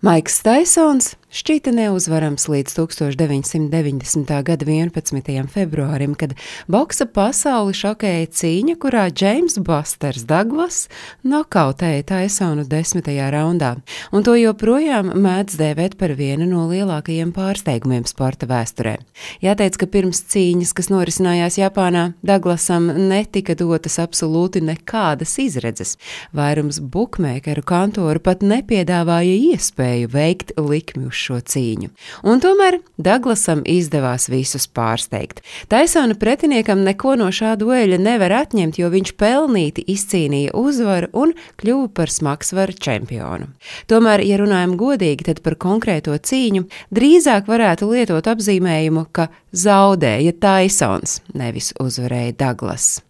Maiks Taisons šķita neuzvarams līdz 1990. gada 11. februārim, kad boksa pasauli šokēja cīņa, kurā Džeims Busters Douglas nokautēja Taisonu desmitajā raundā, un to joprojām mēdz dēvēt par vienu no lielākajiem pārsteigumiem sporta vēsturē. Jāteic, ka pirms cīņas, kas norisinājās Japānā, Douglasam netika dotas absolūti nekādas izredzes. Vairums bukmēkeru kantoru pat nepiedāvāja iespēju iespēju veikt likmi uz šo cīņu. Un tomēr Daglasam izdevās visus pārsteigt. Taisona pretiniekam neko no šā dueļa nevar atņemt, jo viņš pelnīti izcīnīja uzvaru un kļuva par smagsvaru čempionu. Tomēr, ja runājam godīgi, tad par konkrēto cīņu drīzāk varētu lietot apzīmējumu, ka zaudēja Taisons, nevis uzvarēja Daglas.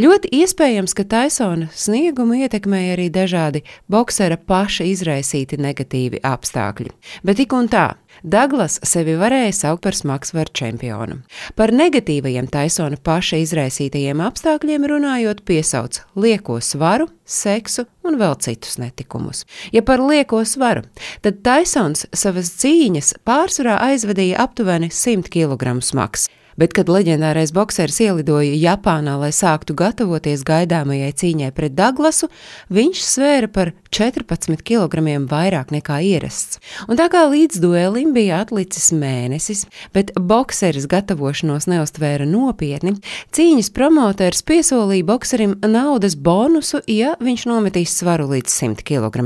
Ļoti iespējams, ka Taisona sniegumu ietekmēja arī dažādi boksera paša izraisīti negatīvi apstākļi. Bet tik un tā, Daglas sevi varēja saukt par smagsvaru čempionu. Par negatīvajiem Taisona paša izraisītajiem apstākļiem runājot, piesauc lieko svaru, seksu un vēl citus netikumus. Ja par lieko svaru, tad Taisons savas cīņas pārsvarā aizvadīja aptuveni 100 kg smags bet kad leģendārais bokseris ielidoja Japānā, lai sāktu gatavoties gaidāmajai cīņai pret Daglasu, viņš svēra par 14 kg vairāk nekā ierasts. Un tā kā līdz duelim bija atlicis mēnesis, bet bokseris gatavošanos neustvēra nopietni, cīņas promotors piesolīja bokserim naudas bonusu, ja viņš nometīs svaru līdz 100 kg.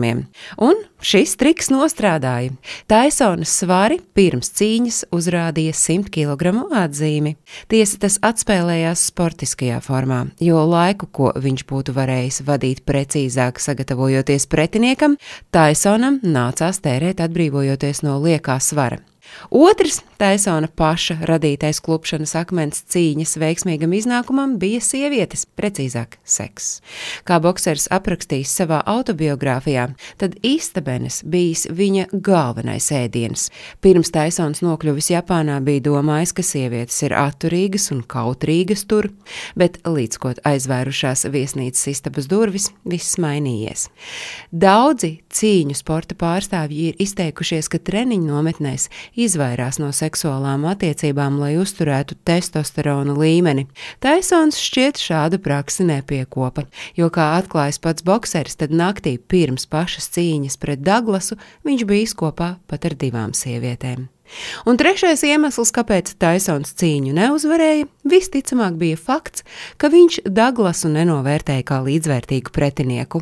Un Šis triks nostrādāja. Taisonas svari pirms cīņas uzrādīja 100 kg atzīmi. Tiesa tas atspēlējās sportiskajā formā, jo laiku, ko viņš būtu varējis vadīt precīzāk, sagatavojoties pretiniekam, Taisonam nācās tērēt atbrīvojoties no liekā svara. Otrs Taisona paša radītais klupšanas akmens cīņas veiksmīgam iznākumam bija sievietes, precīzāk, seks. Kā boksers aprakstījis savā autobiogrāfijā, tad istabenes bijis viņa galvenais ēdiens. Pirms Taisons nokļuvis Japānā bija domājis, ka sievietes ir atturīgas un kautrīgas tur, bet līdz ko aizvērušās viesnīcas istabas durvis, viss mainījies. Daudzi cīņu sporta pārstāvji ir izteikušies, ka treniņu nometnēs izvairās no seksuālām attiecībām, lai uzturētu testosterona līmeni. Taisons šķiet šādu praksi nepiekopa, jo, kā atklājas pats bokseris, tad naktī pirms pašas cīņas pret Daglasu viņš bijis kopā pat ar divām sievietēm. Un trešais iemesls, kāpēc Taisons cīņu neuzvarēja, visticamāk bija fakts, ka viņš Daglasu nenovērtēja kā līdzvērtīgu pretinieku.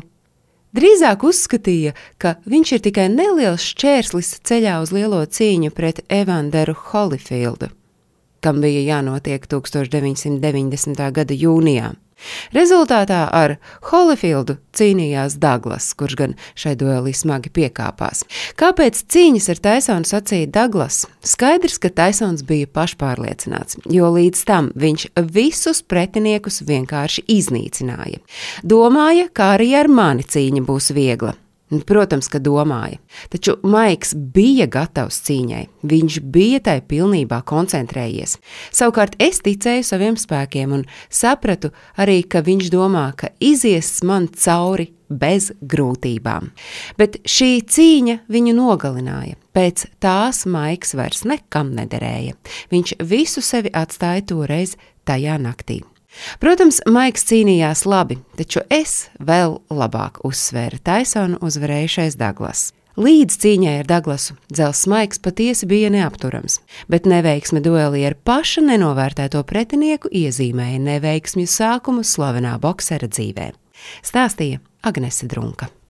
Drīzāk uzskatīja, ka viņš ir tikai neliels šķērslis ceļā uz lielo cīņu pret Evanderu Holyfieldu, kam bija jānotiek 1990. gada jūnijā. Rezultātā ar Holyfieldu cīnījās Douglas, kurš gan šai duelī smagi piekāpās. Kāpēc cīņas ar Taisonu sacīja Douglas? Skaidrs, ka Taisons bija pašpārliecināts, jo līdz tam viņš visus pretiniekus vienkārši iznīcināja. Domāja, ka arī ar mani cīņa būs viegla. Protams, ka domāja. Taču Maiks bija gatavs cīņai. Viņš bija tai pilnībā koncentrējies. Savukārt es ticēju saviem spēkiem un sapratu arī, ka viņš domā, ka izies man cauri bez grūtībām. Bet šī cīņa viņu nogalināja. Pēc tās Maiks vairs nekam nederēja. Viņš visu sevi atstāja toreiz tajā naktī. Protams, Maiks cīnījās labi, taču es vēl labāk uzsvēru Taisonu uzvarējušais Daglas. Līdz cīņai ar Daglasu dzelzs maigs patiesi bija neapturams, bet neveiksme duelī ar paša nenovērtēto pretinieku iezīmēja neveiksmju sākumu slavenā boksera dzīvē. Stāstīja Agnese Drunka.